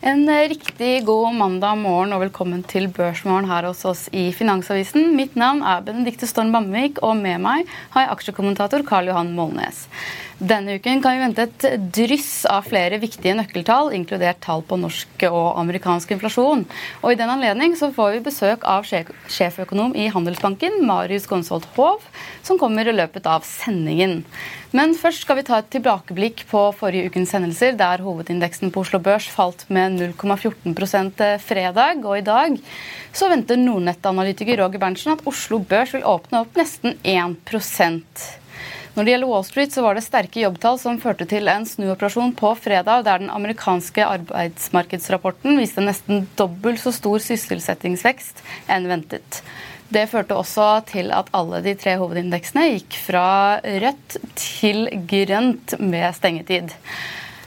En riktig god mandag morgen og velkommen til Børsmorgen her hos oss i Finansavisen. Mitt navn er Benedikte Storm Bamvik, og med meg har jeg aksjekommentator Karl Johan Molnes. Denne uken kan vi vente et dryss av flere viktige nøkkeltall, inkludert tall på norsk og amerikansk inflasjon. Og I den anledning så får vi besøk av sjeføkonom i Handelsbanken, Marius Gonsvold Hov, som kommer i løpet av sendingen. Men først skal vi ta et tilbakeblikk på forrige ukens hendelser, der hovedindeksen på Oslo Børs falt med 0,14% fredag. Og i dag så venter Nordnett-analytiker Roger Berntsen at Oslo Børs vil åpne opp nesten 1 når det gjelder Wall Street, så var det sterke jobbtall som førte til en snuoperasjon på fredag, der den amerikanske arbeidsmarkedsrapporten viste nesten dobbelt så stor sysselsettingsvekst enn ventet. Det førte også til at alle de tre hovedindeksene gikk fra rødt til grønt med stengetid.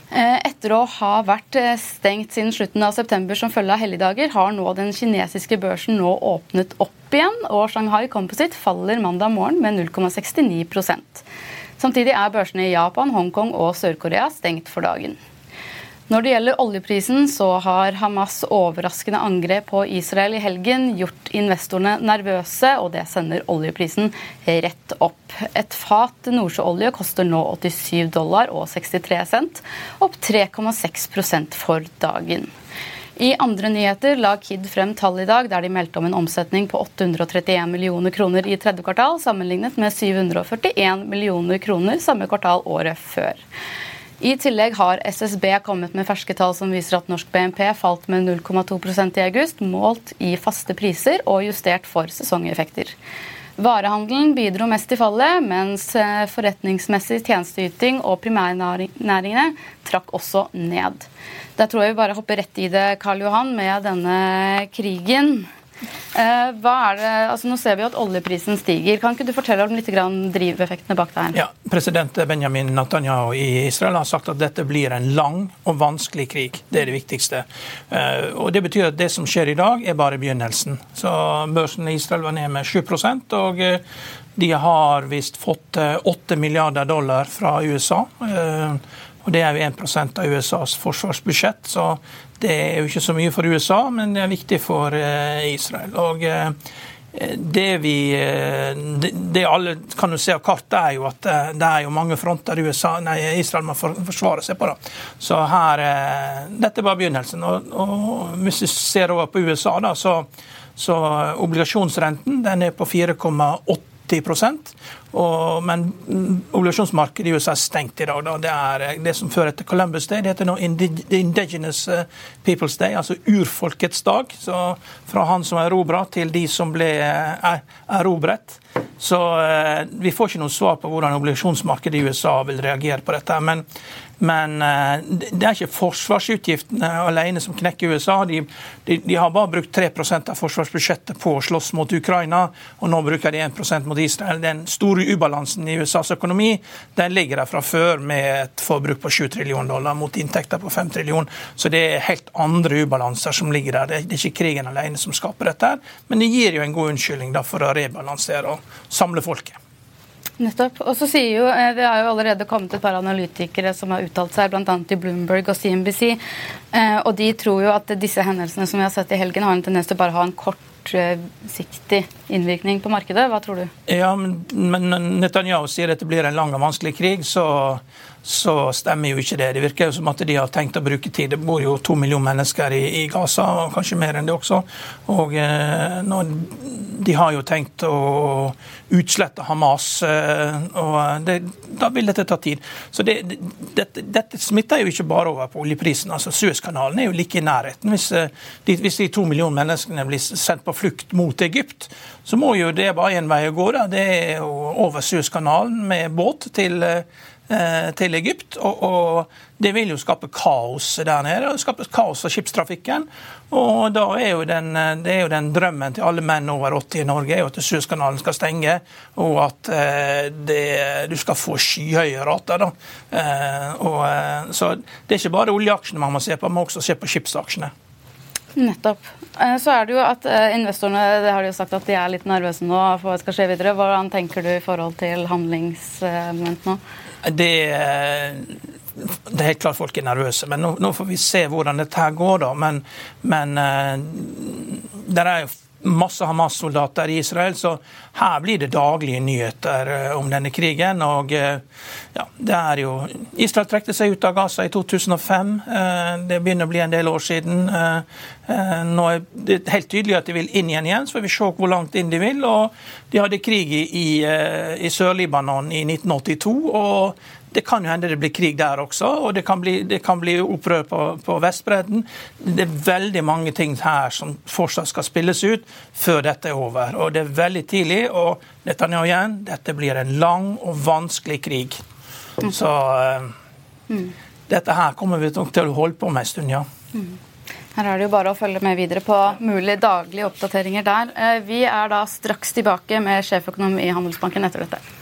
Eh, etter å ha vært eh, stengt siden slutten av september som følge av helligdager, har nå den kinesiske børsen nå åpnet opp igjen, og Shanghai Composite faller mandag morgen med 0,69% Samtidig er børsene i Japan, Hongkong og Sør-Korea stengt for dagen. Når det gjelder oljeprisen, så har Hamas' overraskende angrep på Israel i helgen gjort investorene nervøse, og det sender oljeprisen rett opp. Et fat nordsjøolje koster nå 87 dollar og 63 cent, opp 3,6% for dagen. I andre nyheter la Kid frem tall i dag der de meldte om en omsetning på 831 millioner kroner i tredje kvartal, sammenlignet med 741 millioner kroner samme kvartal året før. I tillegg har SSB kommet med ferske tall som viser at norsk BNP falt med 0,2% i august, målt i faste priser og justert for sesongeffekter. Varehandelen bidro mest til fallet, mens eh, forretningsmessig tjenesteyting og primærnæringene trakk også ned. Der tror jeg vi bare hopper rett i det, Karl Johan, med denne krigen. Eh, hva er det, altså Nå ser vi at oljeprisen stiger. Kan ikke du fortelle om litt driveffektene bak det her? Ja, President Benjamin Netanyahu i Israel har sagt at dette blir en lang og vanskelig krig. Det er det viktigste. Eh, og Det betyr at det som skjer i dag, er bare begynnelsen. Så Børsen i Israel var ned med 7 og eh, de har visst fått 8 milliarder dollar fra USA. Og Det er jo 1% av USAs forsvarsbudsjett, så det er jo ikke så mye for USA, men det er viktig for eh, Israel. Og eh, det vi eh, det alle kan jo se av kartet, er jo at det er jo mange fronter USA, nei, Israel må forsvare seg på. da. Så her, Dette er bare begynnelsen. Og, og Hvis vi ser over på USA, da, så, så obligasjonsrenten den er på 4,8 og, men obligasjonsmarkedet i USA er stengt i dag. Da. Det er eh, det som fører til Columbus Day. Det heter nå Indigenous eh, People's Day, altså urfolkets dag. Så fra han som erobra, til de som ble eh, erobret. Så vi får ikke noe svar på hvordan obligasjonsmarkedet i USA vil reagere på dette. Men men det er ikke forsvarsutgiftene alene som knekker USA. De, de, de har bare brukt 3% av forsvarsbudsjettet på å slåss mot Ukraina, og nå bruker de 1% mot Israel. Det er en store ubalansen i USAs økonomi den ligger der fra før med et forbruk på 7 trillioner dollar mot inntekter på 5 trillioner. Så det er helt andre ubalanser som ligger der. Det er ikke krigen alene som skaper dette, men det gir jo en god unnskyldning for å rebalansere og samle folket. Nettopp. Og så sier jo, eh, Det har jo allerede kommet et par analytikere som har uttalt seg, bl.a. i Bloomberg og CNBC. Eh, og de tror jo at disse hendelsene som vi har sett i helgen, har en tendens til bare å ha en kortsiktig innvirkning på markedet. Hva tror du? Ja, men Netanyahu sier at det blir en lang og vanskelig krig, så så stemmer jo ikke det. Det virker jo som at de har tenkt å bruke tid. Det bor jo to millioner mennesker i, i Gaza, og kanskje mer enn det også. Og eh, når, De har jo tenkt å utslette Hamas, eh, og det, da vil dette ta tid. Så det, det, Dette smitter jo ikke bare over på oljeprisen. altså Suezkanalen er jo like i nærheten. Hvis eh, de, hvis de to millioner menneskene blir sendt på flukt mot Egypt, så må jo det bare én vei å gå. Da. Det er jo over Suezkanalen med båt til Eh, til Egypt. Og, og, det vil jo skape kaos der nede. og skape kaos for skipstrafikken. Og da er jo den, eh, det er jo den drømmen til alle menn over 80 i Norge er jo at Suezkanalen skal stenge, og at eh, det, du skal få skyhøye rater. da. Og, så det er ikke bare oljeaksjene man må se på, man må også se på skipsaksjene. Nettopp. Så er det jo at Investorene det har de jo sagt at de er litt nervøse nå for hva skal skje videre. Hvordan tenker du i forhold til handlingsmoment nå? Det, det, er helt klart folk er nervøse, men nå, nå får vi se hvordan dette her går. da. Men, men eh, det er jo masse Hamas-soldater i Israel, så her blir det daglige nyheter eh, om denne krigen. og eh, ja, det er jo Israel trekte seg ut av Gaza i 2005. Det begynner å bli en del år siden. Nå er det helt tydelig at de vil inn igjen igjen, så får vi se hvor langt inn de vil. og De hadde krig i, i Sør-Libanon i 1982. og det kan jo hende det blir krig der også, og det kan bli, det kan bli opprør på, på Vestbredden. Det er veldig mange ting her som fortsatt skal spilles ut før dette er over. Og det er veldig tidlig, og Netanyahu igjen, dette blir en lang og vanskelig krig. Så uh, dette her kommer vi til å holde på med en stund, ja. Her er det jo bare å følge med videre på mulige daglige oppdateringer der. Eh, vi er da straks tilbake med sjeføkonom i Handelsbanken etter dette.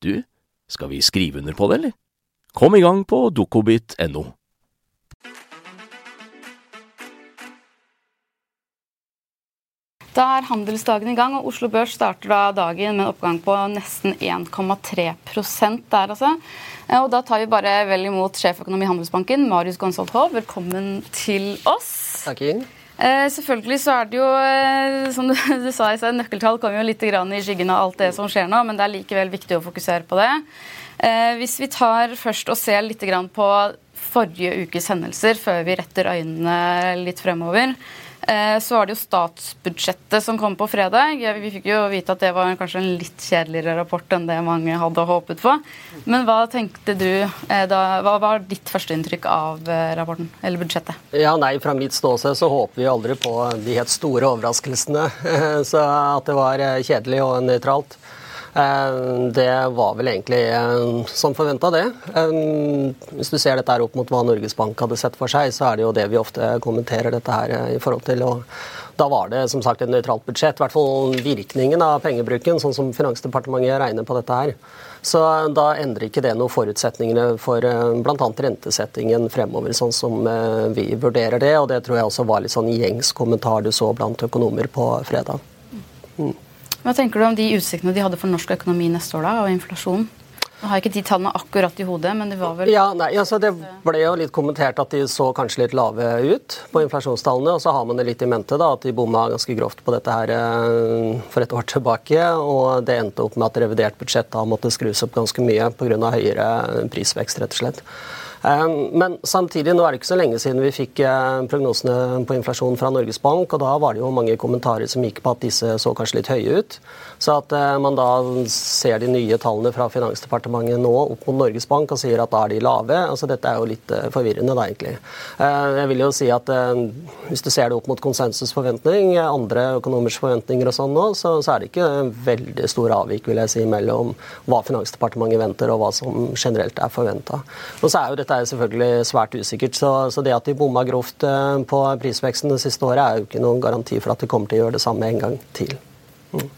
du, skal vi skrive under på det, eller? Kom i gang på dokobit.no. Da er handelsdagen i gang, og Oslo Børs starter da dagen med en oppgang på nesten 1,3 der, altså. Eh, og da tar vi bare vel imot sjeføkonom i Handelsbanken, Marius Gonsolt Hov. Velkommen til oss. Takk, Ingen. Eh, selvfølgelig så er det jo, eh, som du, du sa, nøkkeltall kommer jo litt i skyggen av alt det som skjer nå, men det er likevel viktig å fokusere på det. Eh, hvis vi tar først og ser litt på forrige ukes hendelser, før vi retter øynene litt fremover, så var det jo statsbudsjettet som kom på fredag. Vi fikk jo vite at det var kanskje en litt kjedeligere rapport enn det mange hadde håpet på. Men hva tenkte du eh, da, Hva var ditt førsteinntrykk av eh, rapporten, eller budsjettet? Ja, nei, Fra mitt ståsted så håper vi aldri på de helt store overraskelsene. Så at det var kjedelig og nøytralt. Eh, det var vel egentlig eh, som forventa, det. Eh, hvis du ser dette her opp mot hva Norges Bank hadde sett for seg, så er det jo det vi ofte kommenterer dette her i forhold til. og da var det som sagt et nøytralt budsjett. I hvert fall virkningen av pengebruken, sånn som Finansdepartementet regner på dette her. Så da endrer ikke det noe forutsetningene for bl.a. rentesettingen fremover, sånn som vi vurderer det. Og det tror jeg også var litt sånn gjengs kommentar du så blant økonomer på fredag. Hva tenker du om de utsiktene de hadde for norsk økonomi neste år da, og inflasjonen? Nå har ikke de tallene akkurat i hodet, men det var vel Ja, nei, altså Det ble jo litt kommentert at de så kanskje litt lave ut på inflasjonstallene. Og så har man det litt i mente da, at de bomma ganske grovt på dette her eh, for et år tilbake. Og det endte opp med at revidert budsjett da måtte skrus opp ganske mye pga. høyere prisvekst, rett og slett. Eh, men samtidig, nå er det ikke så lenge siden vi fikk eh, prognosene på inflasjon fra Norges Bank, og da var det jo mange kommentarer som gikk på at disse så kanskje litt høye ut. Så at eh, man da ser de nye tallene fra Finansdepartementet nå opp mot Norges Bank og sier at da er de lave, altså dette er jo litt forvirrende da, egentlig. Jeg vil jo si at hvis du ser det opp mot konsensusforventning, andre økonomers forventninger og sånn nå, så, så er det ikke veldig stor avvik, vil jeg si, mellom hva Finansdepartementet venter og hva som generelt er forventa. Og så er jo dette er selvfølgelig svært usikkert. Så, så det at de bomma grovt eh, på prisveksten det siste året, er jo ikke noen garanti for at de kommer til å gjøre det samme en gang til. Mm.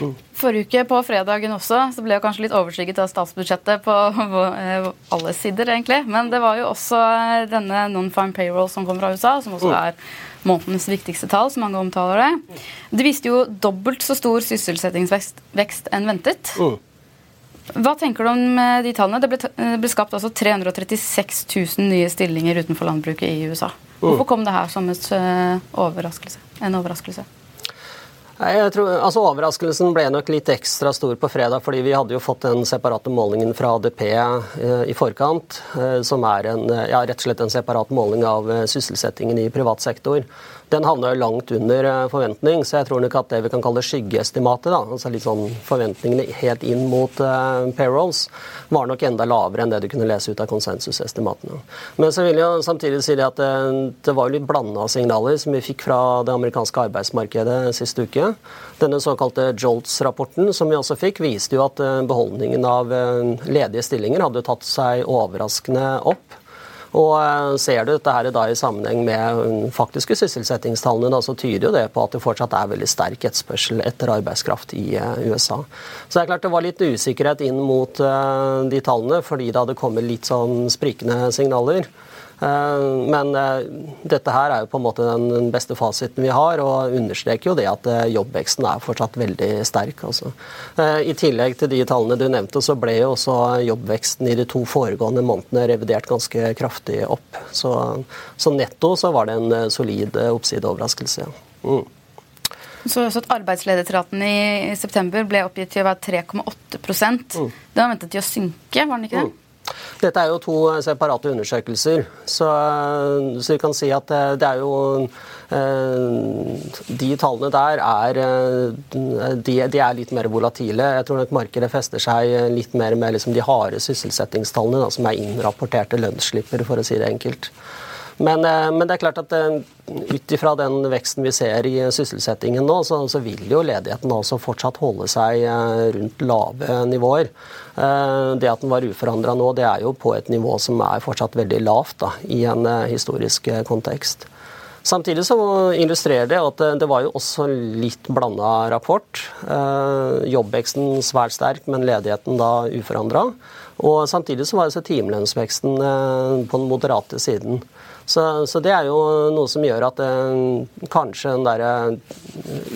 Mm. Forrige uke, på fredagen også, så ble jeg kanskje litt overskygget av statsbudsjettet på eh, alle sider, egentlig. Men det var jo også eh, denne non-fine payroll som kom fra USA, som også mm. er månedens viktigste tall, som mange omtaler det. Det viste jo dobbelt så stor sysselsettingsvekst enn ventet. Mm. Hva tenker du om eh, de tallene? Det ble, ble skapt altså 336 000 nye stillinger utenfor landbruket i USA. Hvorfor mm. kom det her som et, uh, overraskelse? en overraskelse? Jeg tror, altså Overraskelsen ble nok litt ekstra stor på fredag, fordi vi hadde jo fått den separate målingen fra ADP eh, i forkant, eh, som er en, ja, rett og slett en separat måling av eh, sysselsettingen i privat sektor den havna jo langt under eh, forventning, så jeg tror nok at det vi kan kalle skyggeestimatet, da, altså litt sånn forventningene helt inn mot uh, payrolls, var nok enda lavere enn det du kunne lese ut av konsensusestimatene. Men så vil jeg samtidig si det at det, eh, det var litt blanda signaler som vi fikk fra det amerikanske arbeidsmarkedet sist uke. Denne såkalte Jolts-rapporten som vi også fikk, viste jo at beholdningen av ledige stillinger hadde tatt seg overraskende opp. Og eh, Ser du dette her da i sammenheng med um, faktiske sysselsettingstallene, så tyder jo det på at det fortsatt er veldig sterk etterspørsel etter arbeidskraft i uh, USA. Så det er klart det var litt usikkerhet inn mot uh, de tallene, fordi det hadde kommet litt sånn sprikende signaler. Eh, men eh, dette her er jo på en måte den beste fasiten vi har, og understreker jo det at eh, jobbveksten er fortsatt veldig sterk. Altså. I tillegg til de tallene du nevnte, så ble jo også jobbveksten i de to foregående månedene revidert ganske kraftig opp. Så, så netto så var det en solid oppsideoverraskelse. Mm. Så også at Arbeidsledighetsraten i september ble oppgitt til å være 3,8 mm. Den var ventet til å synke, var den ikke det? Mm. Dette er jo to separate undersøkelser, så, så vi kan si at det er jo eh, De tallene der er, eh, de, de er litt mer volatile. Jeg tror nok markedet fester seg litt mer med liksom de harde sysselsettingstallene, da, som er innrapporterte lønnsslipper, for å si det enkelt. Men, eh, men, det er klart at eh, ut ifra den veksten vi ser i sysselsettingen nå, så, så vil jo ledigheten også fortsatt holde seg eh, rundt lave nivåer. Det at den var uforandra nå, det er jo på et nivå som er fortsatt veldig lavt da, i en historisk kontekst. Samtidig så illustrerer det at det var jo også litt blanda rapport. Jobbveksten svært sterk, men ledigheten da uforandra. Og samtidig så var altså timelønnsveksten på den moderate siden. Så, så, det er jo noe som gjør at eh, kanskje den der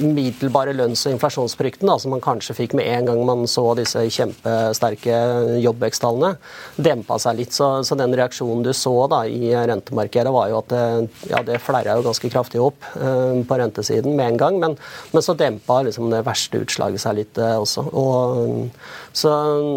middelbare umiddelbare lønns- og inflasjonsfrykten da, som man kanskje fikk med en gang man så disse kjempesterke jobbveksttallene, dempa seg litt. Så, så, den reaksjonen du så da i rentemarkedet, var jo at det, ja, det flerra jo ganske kraftig opp eh, på rentesiden med en gang. Men, men så dempa liksom det verste utslaget seg litt eh, også. Og, så,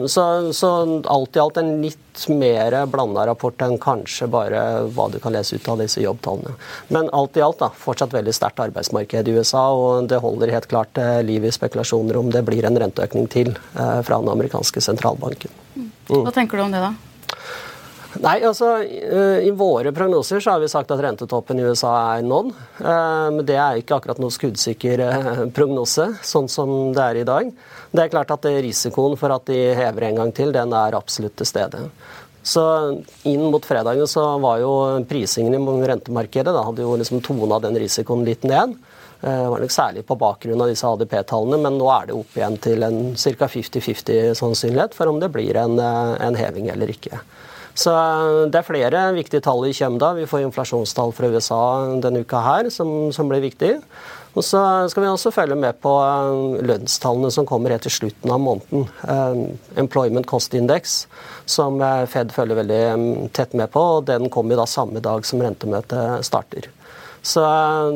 så, så alt i alt en litt mer blanda rapport enn kanskje bare hva du kan lese ut av disse jobbtallene. Men alt i alt da, fortsatt veldig sterkt arbeidsmarked i USA, og det holder helt klart eh, liv i spekulasjoner om det blir en renteøkning til eh, fra den amerikanske sentralbanken. Mm. Hva tenker du om det, da? Nei, altså eh, I våre prognoser så har vi sagt at rentetoppen i USA er nådd. Men det er ikke akkurat noe skuddsikker prognose, sånn som det er i dag. Det er klart at risikoen for at de hever en gang til, den er absolutt til stede. Så inn mot fredagen så var jo prisingen i rentemarkedet da hadde jo liksom tona den risikoen litt ned. Det eh, var nok særlig på bakgrunn av disse ADP-tallene, men nå er det opp igjen til en ca. 50-50 sannsynlighet for om det blir en, eh, en, heving eller ikke. Så eh, Det er flere viktige tall i kjømda. Vi får inflasjonstall fra USA denne uka her som, som blir viktig. Og så skal vi også følge med på lønnstallene som kommer etter slutten av måneden. Employment Cost Index, som Fed følger veldig tett med på. og Den kommer da samme dag som rentemøtet starter. Så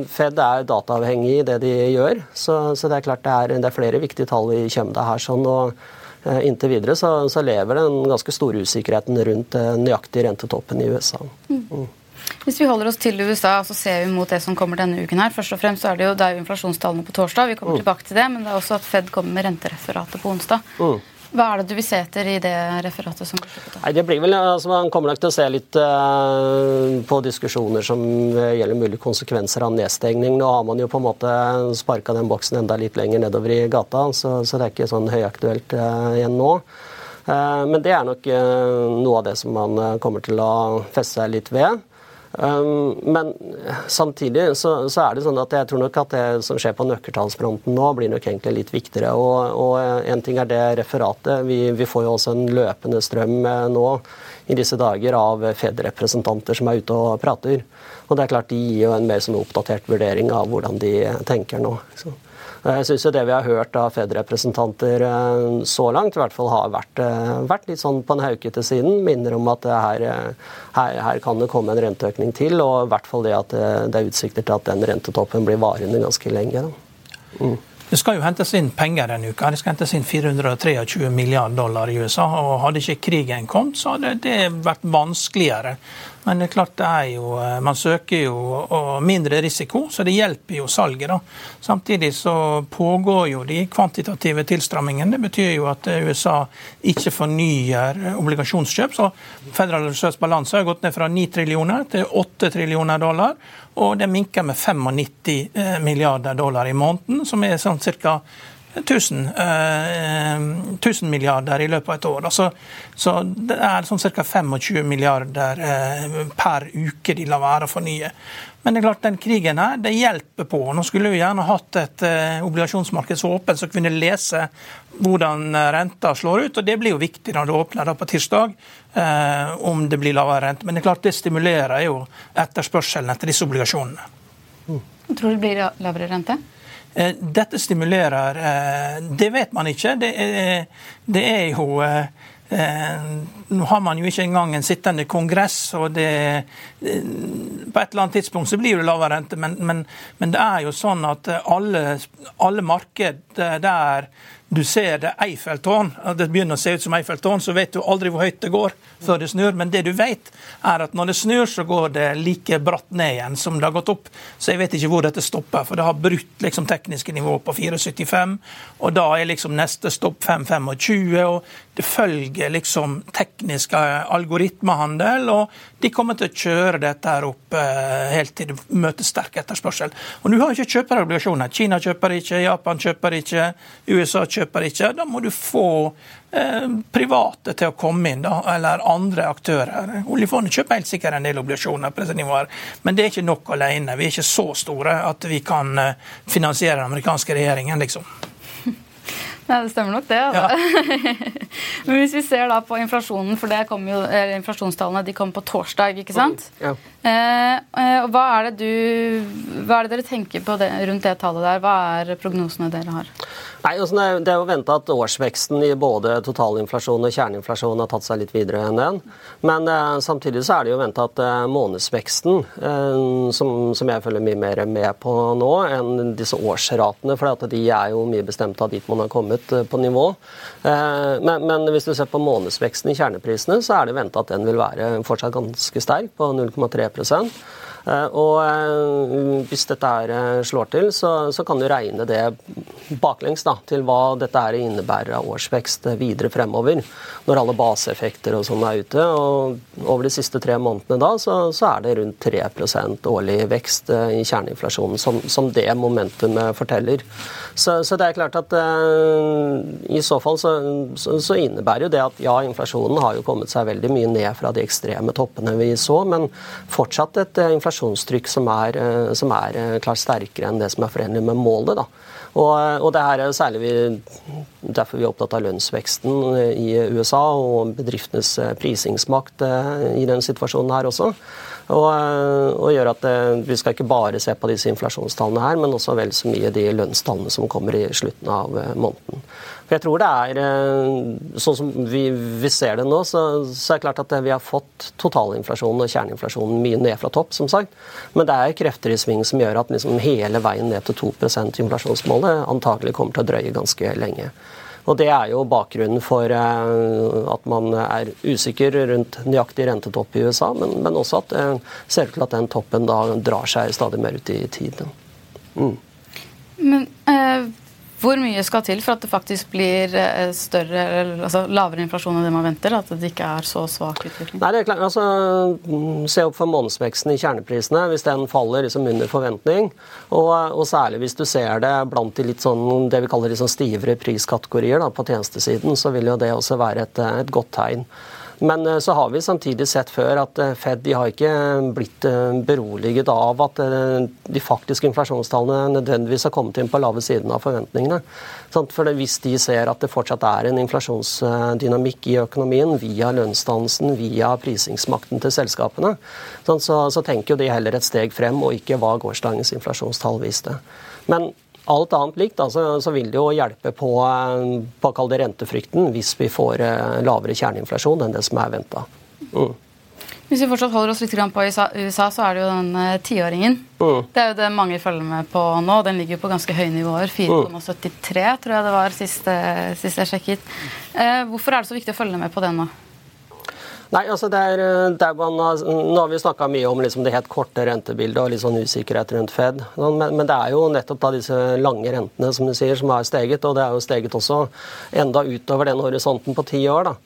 Fed er dataavhengig i det de gjør. Så, så det er klart det er, det er, flere viktige tall i kjømda her. sånn, og eh, Inntil videre så, så, lever den ganske store usikkerheten rundt eh, nøyaktig rentetoppen i USA. Mm. Hvis vi holder oss til USA, så ser vi mot det som kommer denne uken. her. Først og fremst så er Det jo, det er jo inflasjonstallene på torsdag, vi kommer mm. tilbake til det, men det er også at Fed kommer med rentereferatet på onsdag. Mm. Hva er det du vil se etter i det referatet? som Nei, det blir vel, altså Man kommer nok til å se litt uh, på diskusjoner som gjelder mulige konsekvenser av nedstengning. Nå har man jo på en måte sparka den boksen enda litt lenger nedover i gata, så, så det er ikke sånn høyaktuelt uh, igjen nå. Uh, men det er nok noe av det som man kommer til å feste seg litt ved. Um, men samtidig så, så, er det sånn at jeg tror nok at det som skjer på nøkkeltallsfronten nå, blir nok egentlig litt viktigere. Og, og en ting er det referatet. Vi, vi, får jo også en løpende strøm eh, nå i disse dager av Fed-representanter som er ute og prater. Og det er klart de gir jo en mer sånn oppdatert vurdering av hvordan de tenker nå. Så. Jeg syns det vi har hørt av Fed-representanter eh, så langt, i hvert fall har vært, eh, vært litt sånn på den haukete siden. Minner om at her, eh, her, her, kan det komme en renteøkning til, og i hvert fall det at det er utsikter til at den rentetoppen blir varende ganske lenge. Mm. Det skal jo hentes inn penger denne uka. Det skal hentes inn 423 milliarder dollar i USA. og Hadde ikke krigen kommet, så hadde det vært vanskeligere men det er klart det er jo, eh, man søker jo mindre risiko, så det hjelper jo salget. da. Samtidig så pågår jo de kvantitative tilstrammingene. Det betyr jo at eh, USA ikke fornyer eh, obligasjonskjøp. Så Federal Reserves balanse har gått ned fra 9 trillioner til 8 trillioner dollar. Og det minker med 95 milliarder dollar i måneden, som er sånn ca. 1000, eh, milliarder i løpet av et år. Altså, så det er sånn ca. 25 milliarder eh, per uke de lar være å fornye. Men det er klart, den krigen her, det hjelper på. Nå skulle vi gjerne hatt et eh, obligasjonsmarked så åpent så kunne lese hvordan eh, renta slår ut. og Det blir jo viktig når det åpner da på tirsdag, eh, om det blir lavere rente. Men det er klart, det stimulerer jo etterspørselen etter disse obligasjonene. Mm. Tror du det blir lavere rente? Eh, dette stimulerer eh, Det vet man ikke. Det er, det er jo eh, nå har man jo ikke engang en sittende kongress, og det, på et eller annet tidspunkt så blir det lavere rente, men, men, men, det er jo sånn at alle, alle marked der du ser det Eiffeltårn, det begynner å se ut som Eiffeltårn, så vet du aldri hvor høyt det går før det snur. Men det du vet, er at når det snur, så går det like bratt ned igjen som det har gått opp. Så jeg vet ikke hvor dette stopper, for det har brutt liksom tekniske nivå på 4,75. Og da er liksom neste stopp 5,25. Og det følger liksom teknisk algoritmehandel, og de kommer til å kjøre dette her opp eh, helt til det møter sterk etterspørsel. Og du har ikke kjøperobligasjoner. Kina kjøper ikke, Japan kjøper ikke, USA kjøper kjøper ikke. Da må du få eh, private til å komme inn, da, eller andre aktører. Oljefondet kjøper helt sikkert en del obligasjoner, men det er ikke nok alene. Vi er ikke så store at vi kan eh, finansiere den amerikanske regjeringen, liksom. Nei, det stemmer nok det. Ja. Men hvis vi ser da på inflasjonen, for jo, inflasjonstallene de kommer på torsdag, ikke sant? Ja. Eh, eh hva, er du, hva, er det dere tenker på det, rundt det tallet der? Hva er prognosene dere har? Nei, altså Det er jo venta at årsveksten i både totalinflasjon og kjerneinflasjon har tatt seg litt videre enn den. Men eh, samtidig så er det jo venta at eh, månedsveksten, eh, som, som, jeg følger mye mer med på nå, enn disse årsratene, for de er jo mye bestemt av dit man har kommet eh, på nivå. Eh, men, men, hvis du ser på månedsveksten i kjerneprisene, så er det venta at den vil være fortsatt ganske sterk, på 0,3 Eh, og hvis dette her slår til, så, så kan du regne det baklengs da, til hva dette her innebærer av årsvekst videre fremover. Når alle baseeffekter og sånn er ute. Og over de siste tre månedene da, så, så er det rundt 3% årlig vekst i kjerneinflasjonen, som, som det momentumet forteller. Så, så, det er klart at uh, i så fall så, så, innebærer jo det at ja, inflasjonen har jo kommet seg veldig mye ned fra de ekstreme toppene vi så, men fortsatt et uh, inflasjonstrykk som er, uh, som er klart sterkere enn det som er forenlig med målet. da. Og, og, det her er særlig vi, derfor vi er opptatt av lønnsveksten i USA og bedriftenes prisingsmakt i den situasjonen her også. Og, og gjør at Vi skal ikke bare se på disse inflasjonstallene her, men også vel så mye de lønnstallene som kommer i slutten av måneden. For jeg tror det er eh, Sånn som vi, vi ser det nå, så, så, er det klart at vi har fått totalinflasjonen og kjerneinflasjonen mye ned fra topp, som sagt. Men det er krefter i sving som gjør at liksom hele veien ned til 2% inflasjonsmålet antagelig kommer til å drøye ganske lenge. Og Det er jo bakgrunnen for eh, at man er usikker rundt nøyaktig rentetopp i USA, men, men også at det ser ut til at den toppen da drar seg stadig mer ut i tid. Mm. Men eh, hvor mye skal til for at det faktisk blir eh, større, altså lavere inflasjon enn det man venter? At det ikke er så svak utvikling? Nei, det er klart, altså, mm, Se opp for månedsveksten i kjerneprisene. Hvis den faller liksom under forventning, og, og, særlig hvis du ser det blant de litt sånn, det vi kaller liksom stivere priskategorier da, på tjenestesiden, så vil jo det også være et, et godt tegn. Men eh, så har vi samtidig sett før at eh, Fed de har ikke blitt eh, beroliget av at de faktiske inflasjonstallene nødvendigvis har kommet inn på lave siden av forventningene. For Hvis de ser at det fortsatt er en inflasjonsdynamikk i økonomien via lønnsdannelsen, via prisingsmakten til selskapene, så, tenker de heller et steg frem, og ikke hva gårsdagens inflasjonstall viste. Men alt annet likt, altså, så vil det jo hjelpe på, eh, på kall det rentefrykten hvis vi får eh, lavere kjerneinflasjon enn det som er venta. Mm. Hvis vi fortsatt holder oss litt på USA, så er det jo den eh, tiåringen. Mm. Det er jo det mange følger med på nå. Den ligger jo på ganske høye nivåer. 4,73 tror jeg det var sist, sist jeg sjekket. Eh, hvorfor er det så viktig å følge med på den nå? Nei, altså det er, eh, det er man, Nå har vi snakka mye om liksom det helt korte rentebildet og litt sånn usikkerhet rundt Fed. Men, men, det er jo nettopp da disse lange rentene som du sier, som har steget. Og det er jo steget også enda utover den horisonten på ti år. da.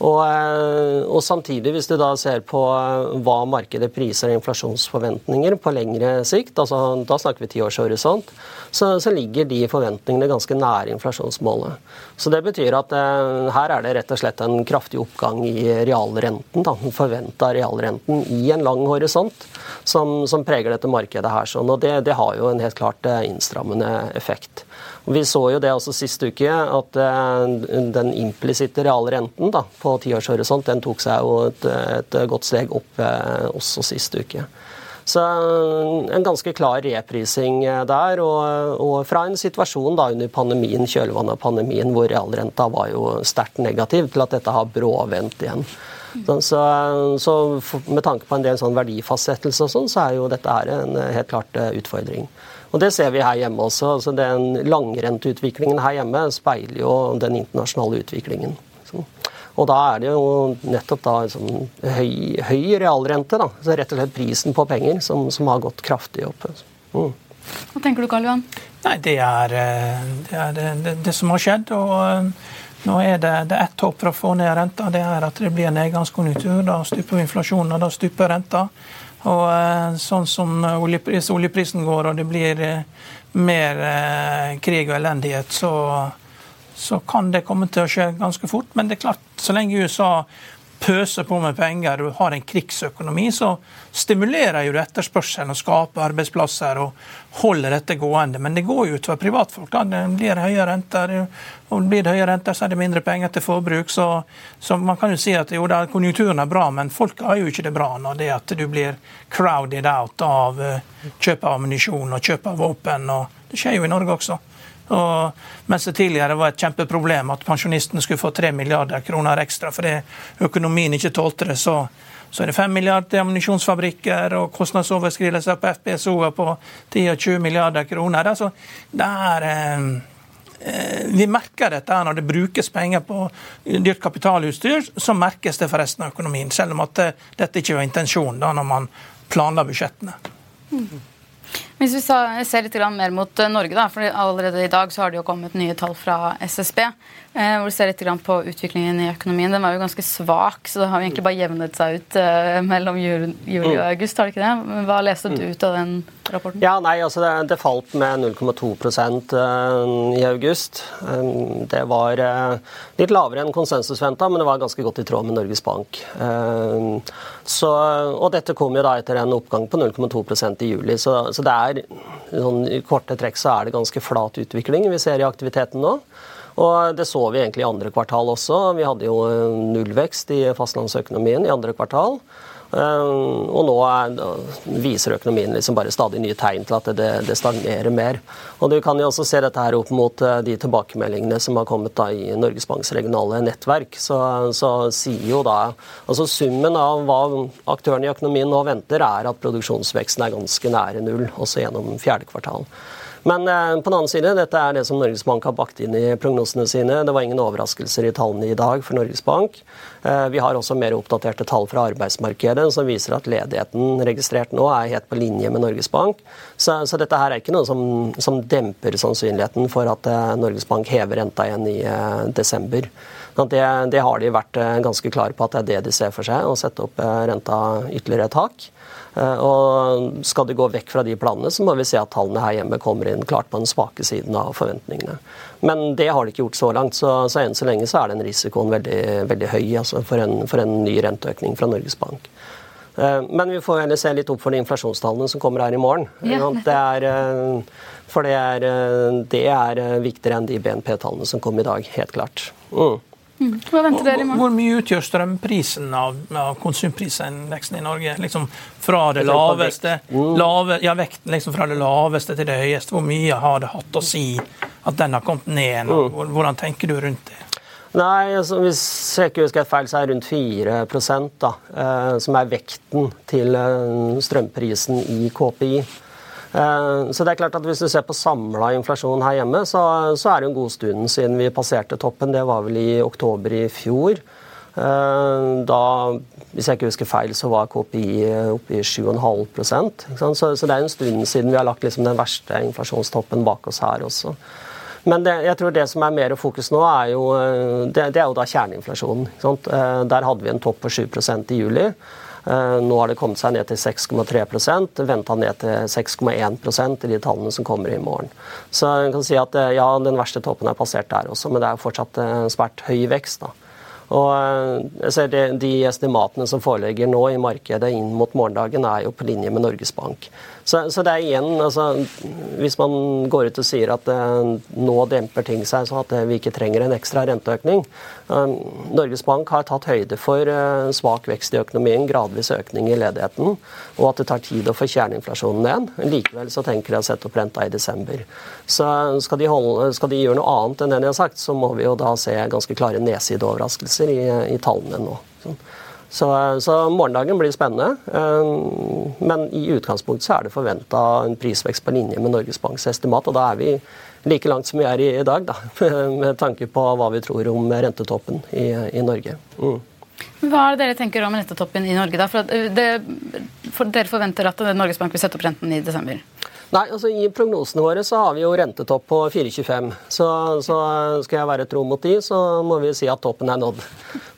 Og, eh, og, samtidig, hvis du da ser på eh, hva markedet priser inflasjonsforventninger på lengre sikt, altså da snakker vi tiårshorisont, så, så ligger de forventningene ganske nære inflasjonsmålet. Så det betyr at eh, her er det rett og slett en kraftig oppgang i realrenten, da, den forventa realrenten i en lang horisont, som, som preger dette markedet her. Sånn, og det, det har jo en helt klart eh, innstrammende effekt. Vi så jo det også sist uke, at eh, den implisitte realrenten da, på tiårshorisont den tok seg jo et, et godt steg opp eh, også sist uke. Så en ganske klar reprising der. Og, og fra en situasjon da under pandemien, kjølvannet av pandemien, hvor realrenta var jo sterkt negativ, til at dette har bråvendt igjen. Så, så, så, med tanke på en del sånn verdifastsettelse og sånn, så er jo dette her en helt klart utfordring. Og Det ser vi her hjemme også. altså Den langrenteutviklingen her hjemme speiler jo den internasjonale utviklingen. Så, og da er det jo nettopp da sånn høy, høy, realrente, da. Så rett og slett prisen på penger, som, som har gått kraftig opp. Mm. Hva tenker du, Karl Johan? Nei, Det er eh, det, er det, det, det som har skjedd. og eh, nå er det, det er ett håp for å få ned renta. Det er at det blir en nedgangskonjunktur. Da stuper inflasjonen, og da stuper renta. Og eh, sånn som oljepris, oljeprisen går, og det blir eh, mer eh, krig og elendighet, så, så kan det komme til å skje ganske fort. Men det er klart, så lenge USA pøser på med penger og har en krigsøkonomi, så stimulerer jo det etterspørselen og skaper arbeidsplasser og holder dette gående. Men det går jo utover privatfolk. da. Det blir høye renter, og blir det høye renter, så er det mindre penger til forbruk. Så, så man kan jo si at jo, konjunkturen er bra, men folk har jo ikke det bra når det at du blir crowded out av uh, kjøp av ammunisjon og kjøp av våpen. og Det skjer jo i Norge også. Og mens det tidligere var et kjempeproblem at pensjonistene skulle få 3 milliarder kroner ekstra fordi økonomien ikke tålte det, så, så er det 5 milliarder til ammunisjonsfabrikker og kostnadsoverskridelser på FPSO-er på 10-20 milliarder kroner. Altså, det er... Eh, eh, vi merker dette når det brukes penger på dyrt kapitalutstyr, så merkes det for resten av økonomien. Selv om at dette ikke var intensjonen da når man planla budsjettene. Mm. Hvis vi ser litt mer mot eh, Norge, da, for allerede i dag så har det jo kommet nye tall fra SSB. Eh, hvor du ser litt på utviklingen i økonomien. Den var jo ganske svak, så det har jo egentlig bare jevnet seg ut eh, mellom juli og mm. august. har det ikke det? Hva leste du mm. ut av den rapporten? Ja, nei, altså Det, det falt med 0,2% i august. Det var litt lavere enn konsensusventa, men det var ganske godt i tråd med Norges Bank. Så, og dette kom jo da etter en oppgang på 0,2% i juli. Så, så det er sånn, i korte trekk så er det ganske flat utvikling vi ser i aktiviteten nå. Og Det så vi egentlig i andre kvartal også. Vi hadde jo nullvekst i fastlandsøkonomien i andre kvartal. Og nå er, viser økonomien liksom bare stadig nye tegn til at det, det, stagnerer mer. Og Du kan jo også se dette her opp mot de tilbakemeldingene som har kommet da i Norges Banks regionale nettverk. Så, så sier jo da altså Summen av hva aktørene i økonomien nå venter, er at produksjonsveksten er ganske nære null, også gjennom fjerde kvartal. Men eh, på den annen side, dette er det som Norges Bank har bakt inn i prognosene sine. Det var ingen overraskelser i tallene i dag for Norges Bank. Eh, vi har også mer oppdaterte tall fra arbeidsmarkedet som viser at ledigheten registrert nå er helt på linje med Norges Bank. Så, så dette her er ikke noe som, som demper sannsynligheten for at eh, Norges Bank hever renta igjen i desember. Det, det, har de vært ganske klare på at det er det de ser for seg, å sette opp renta ytterligere et tak. Eh, og skal de gå vekk fra de planene, så må vi se at tallene her hjemme kommer inn klart på den svake siden av forventningene. Men det har de ikke gjort så langt, så, så enn så lenge så er den risikoen veldig, veldig høy altså for, en, for, en, ny renteøkning fra Norges Bank. Eh, men vi får heller se litt opp for de inflasjonstallene som kommer her i morgen. Ja, det er, eh, for det er, det er viktigere enn de BNP-tallene som kom i dag, helt klart. Mm. Mm. Hva venter dere i morgen? Hvor mye utgjør strømprisen av, av konsumprisindeksen i Norge? Liksom fra det laveste, lave, ja, vekten liksom fra det laveste til det høyeste. Hvor mye har det hatt å si at den har kommet ned? Nå? Hvordan tenker du rundt det? Nei, altså, Hvis jeg ikke husker feil, så er det rundt 4 da, eh, som er vekten til eh, strømprisen i KPI. Eh, så det er klart at Hvis du ser på samla inflasjon her hjemme, så, så, er det en god stund siden vi passerte toppen. Det var vel i oktober i fjor. Eh, da, hvis jeg ikke husker feil, så var KPI oppe i 7,5 så, så det er en stund siden vi har lagt liksom den verste inflasjonstoppen bak oss her også. Men det, jeg tror det som er mer fokus nå, er jo, eh, det, det er jo da kjerneinflasjonen. Der hadde vi en topp på 7% i juli. Eh, nå har det kommet seg ned til 6,3% venta ned til 6,1% i de tallene som kommer i morgen. Så jeg kan si at eh, ja, den verste toppen er passert der også, men det er fortsatt eh, svært høy vekst. da. Og jeg ser de, de estimatene som foreligger nå i markedet inn mot morgendagen, er jo på linje med Norges Bank. Så, så, det er igjen, altså, Hvis man går ut og sier at uh, nå demper ting seg, så at uh, vi ikke trenger en ekstra renteøkning eh, Norges Bank har tatt høyde for svak vekst i økonomien, gradvis økning i ledigheten, og at det tar tid å få kjerneinflasjonen ned. Likevel så tenker de å sette opp renta i desember. Så skal de, holde, skal de, gjøre noe annet enn det de har sagt, så må vi jo da se ganske klare nedsideoverraskelser i, i tallene nå. Sånn. Så, så, morgendagen blir spennende. Eh, men i utgangspunktet så er det forventa en prisvekst på linje med Norges Banks estimat. Og da er vi like langt som vi er i, dag, da, med tanke på hva vi tror om rentetoppen i, i Norge. Mm. Hva er det dere tenker om rentetoppen i Norge? da? For, det, for Dere forventer at Norges Bank vil sette opp renten i desember? Nei, altså I prognosene våre så har vi jo rentetopp på 4,25. Så, så, skal jeg være tro mot de, så må vi si at toppen er nådd.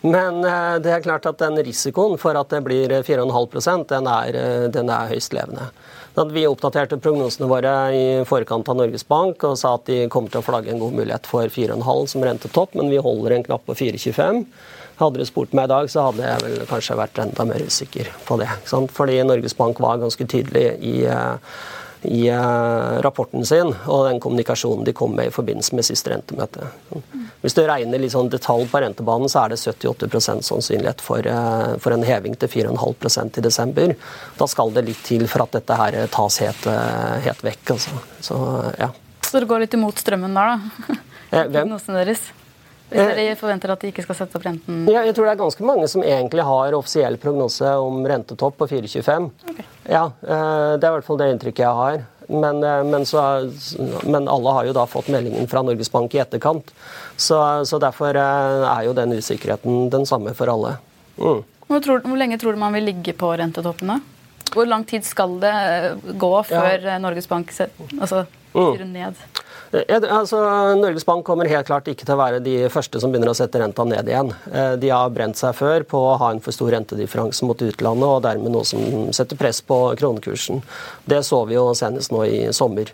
Men eh, det er klart at den risikoen for at det blir 4,5% den eh, den er høyst levende. Vi oppdaterte prognosene våre i forkant av Norges Bank og sa at de kommer til å flagge en god mulighet for 4,5 som rentetopp, men vi holder en knapp på 4,25. Hadde du spurt meg i dag, så hadde jeg vel kanskje vært enda mer usikker på det. Fordi Norges Bank var ganske tydelig i i eh, rapporten sin og den kommunikasjonen de kom med i forbindelse med siste rentemøte. Hvis du regner litt sånn detalj på rentebanen, så er det 78% sannsynlighet for, eh, for, en heving til 4,5% i desember. Da skal det litt til for at dette her tas helt, eh, helt vekk. Altså. Så, ja. så det går litt imot strømmen der, da? Hvem? deres? Hvis dere forventer at de ikke skal sette opp renten? Ja, jeg tror det er ganske mange som egentlig har offisiell prognose om rentetopp på 4,25. Okay. Ja, eh, Det er i hvert fall det inntrykket jeg har. Men, eh, men, så, men, alle har jo da fått meldingen fra Norges Bank i etterkant. Så, så derfor eh, er jo den usikkerheten den samme for alle. Mm. Hvor, tror, hvor, lenge tror du man vil ligge på rentetoppene? Hvor lang tid skal det gå før ja. Norges Bank altså, styrer mm. Altså, Norges Bank kommer helt klart ikke til å være de første som begynner å sette renta ned igjen. Eh, de har brent seg før på å ha en for stor rentedifferanse mot utlandet, og dermed noe som setter press på kronekursen. Det så vi jo senest nå i sommer.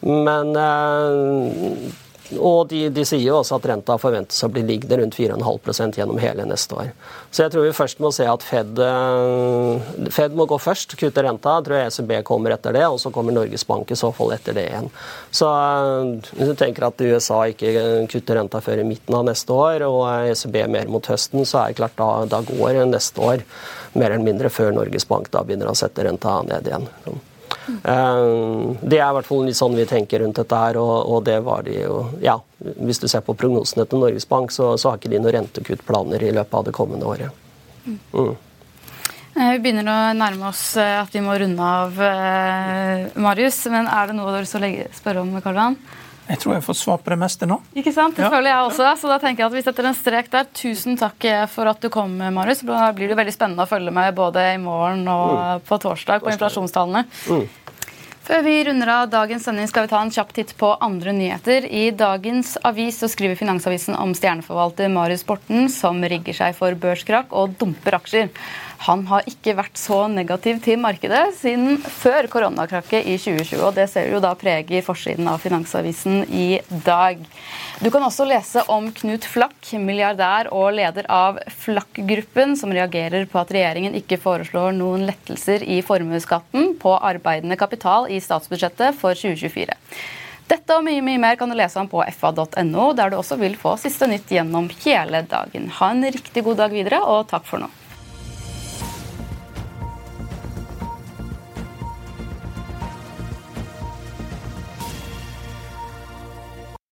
Men eh, og de, de, sier jo også at renta forventes å bli liggende rundt 4,5% gjennom hele neste år. Så jeg tror vi først må se at Fed, eh, Fed må gå først, kutte renta. Jeg tror ECB kommer etter det, og så kommer Norges Bank i så fall etter det igjen. Så eh, hvis du tenker at USA ikke kutter renta før i midten av neste år, og ECB mer mot høsten, så er det klart da, da går neste år mer eller mindre før Norges Bank da begynner å sette renta ned igjen. Eh, det er i hvert fall litt sånn vi tenker rundt dette her, og, og det var de jo Ja, hvis du ser på prognosene til Norges Bank, så, så har ikke de noen rentekuttplaner i løpet av det kommende året. Mm. Eh, vi begynner å nærme oss eh, at vi må runde av, Marius. Men er det noe du har lyst til å spørre om, Karl Jeg tror jeg har fått svar på det meste nå. Ikke sant? Det ja. føler jeg også. Så da tenker jeg at vi setter en strek der. Tusen takk for at du kom, Marius. Da blir det veldig spennende å følge med både i morgen og mm. på torsdag på inflasjonstallene. Mm. Før vi runder av dagens sending skal vi ta en kjapp titt på andre nyheter. I dagens avis så skriver Finansavisen om stjerneforvalter Marius Borten som rigger seg for børskrakk og dumper aksjer. Han har ikke vært så negativ til markedet siden før koronakrakket i 2020. og Det ser jo da preger forsiden av Finansavisen i dag. Du kan også lese om Knut Flakk, milliardær og leder av Flakk-gruppen, som reagerer på at regjeringen ikke foreslår noen lettelser i formuesskatten på arbeidende kapital i statsbudsjettet for 2024. Dette og mye mye mer kan du lese om på fa.no, der du også vil få siste nytt gjennom hele dagen. Ha en riktig god dag videre, og takk for nå.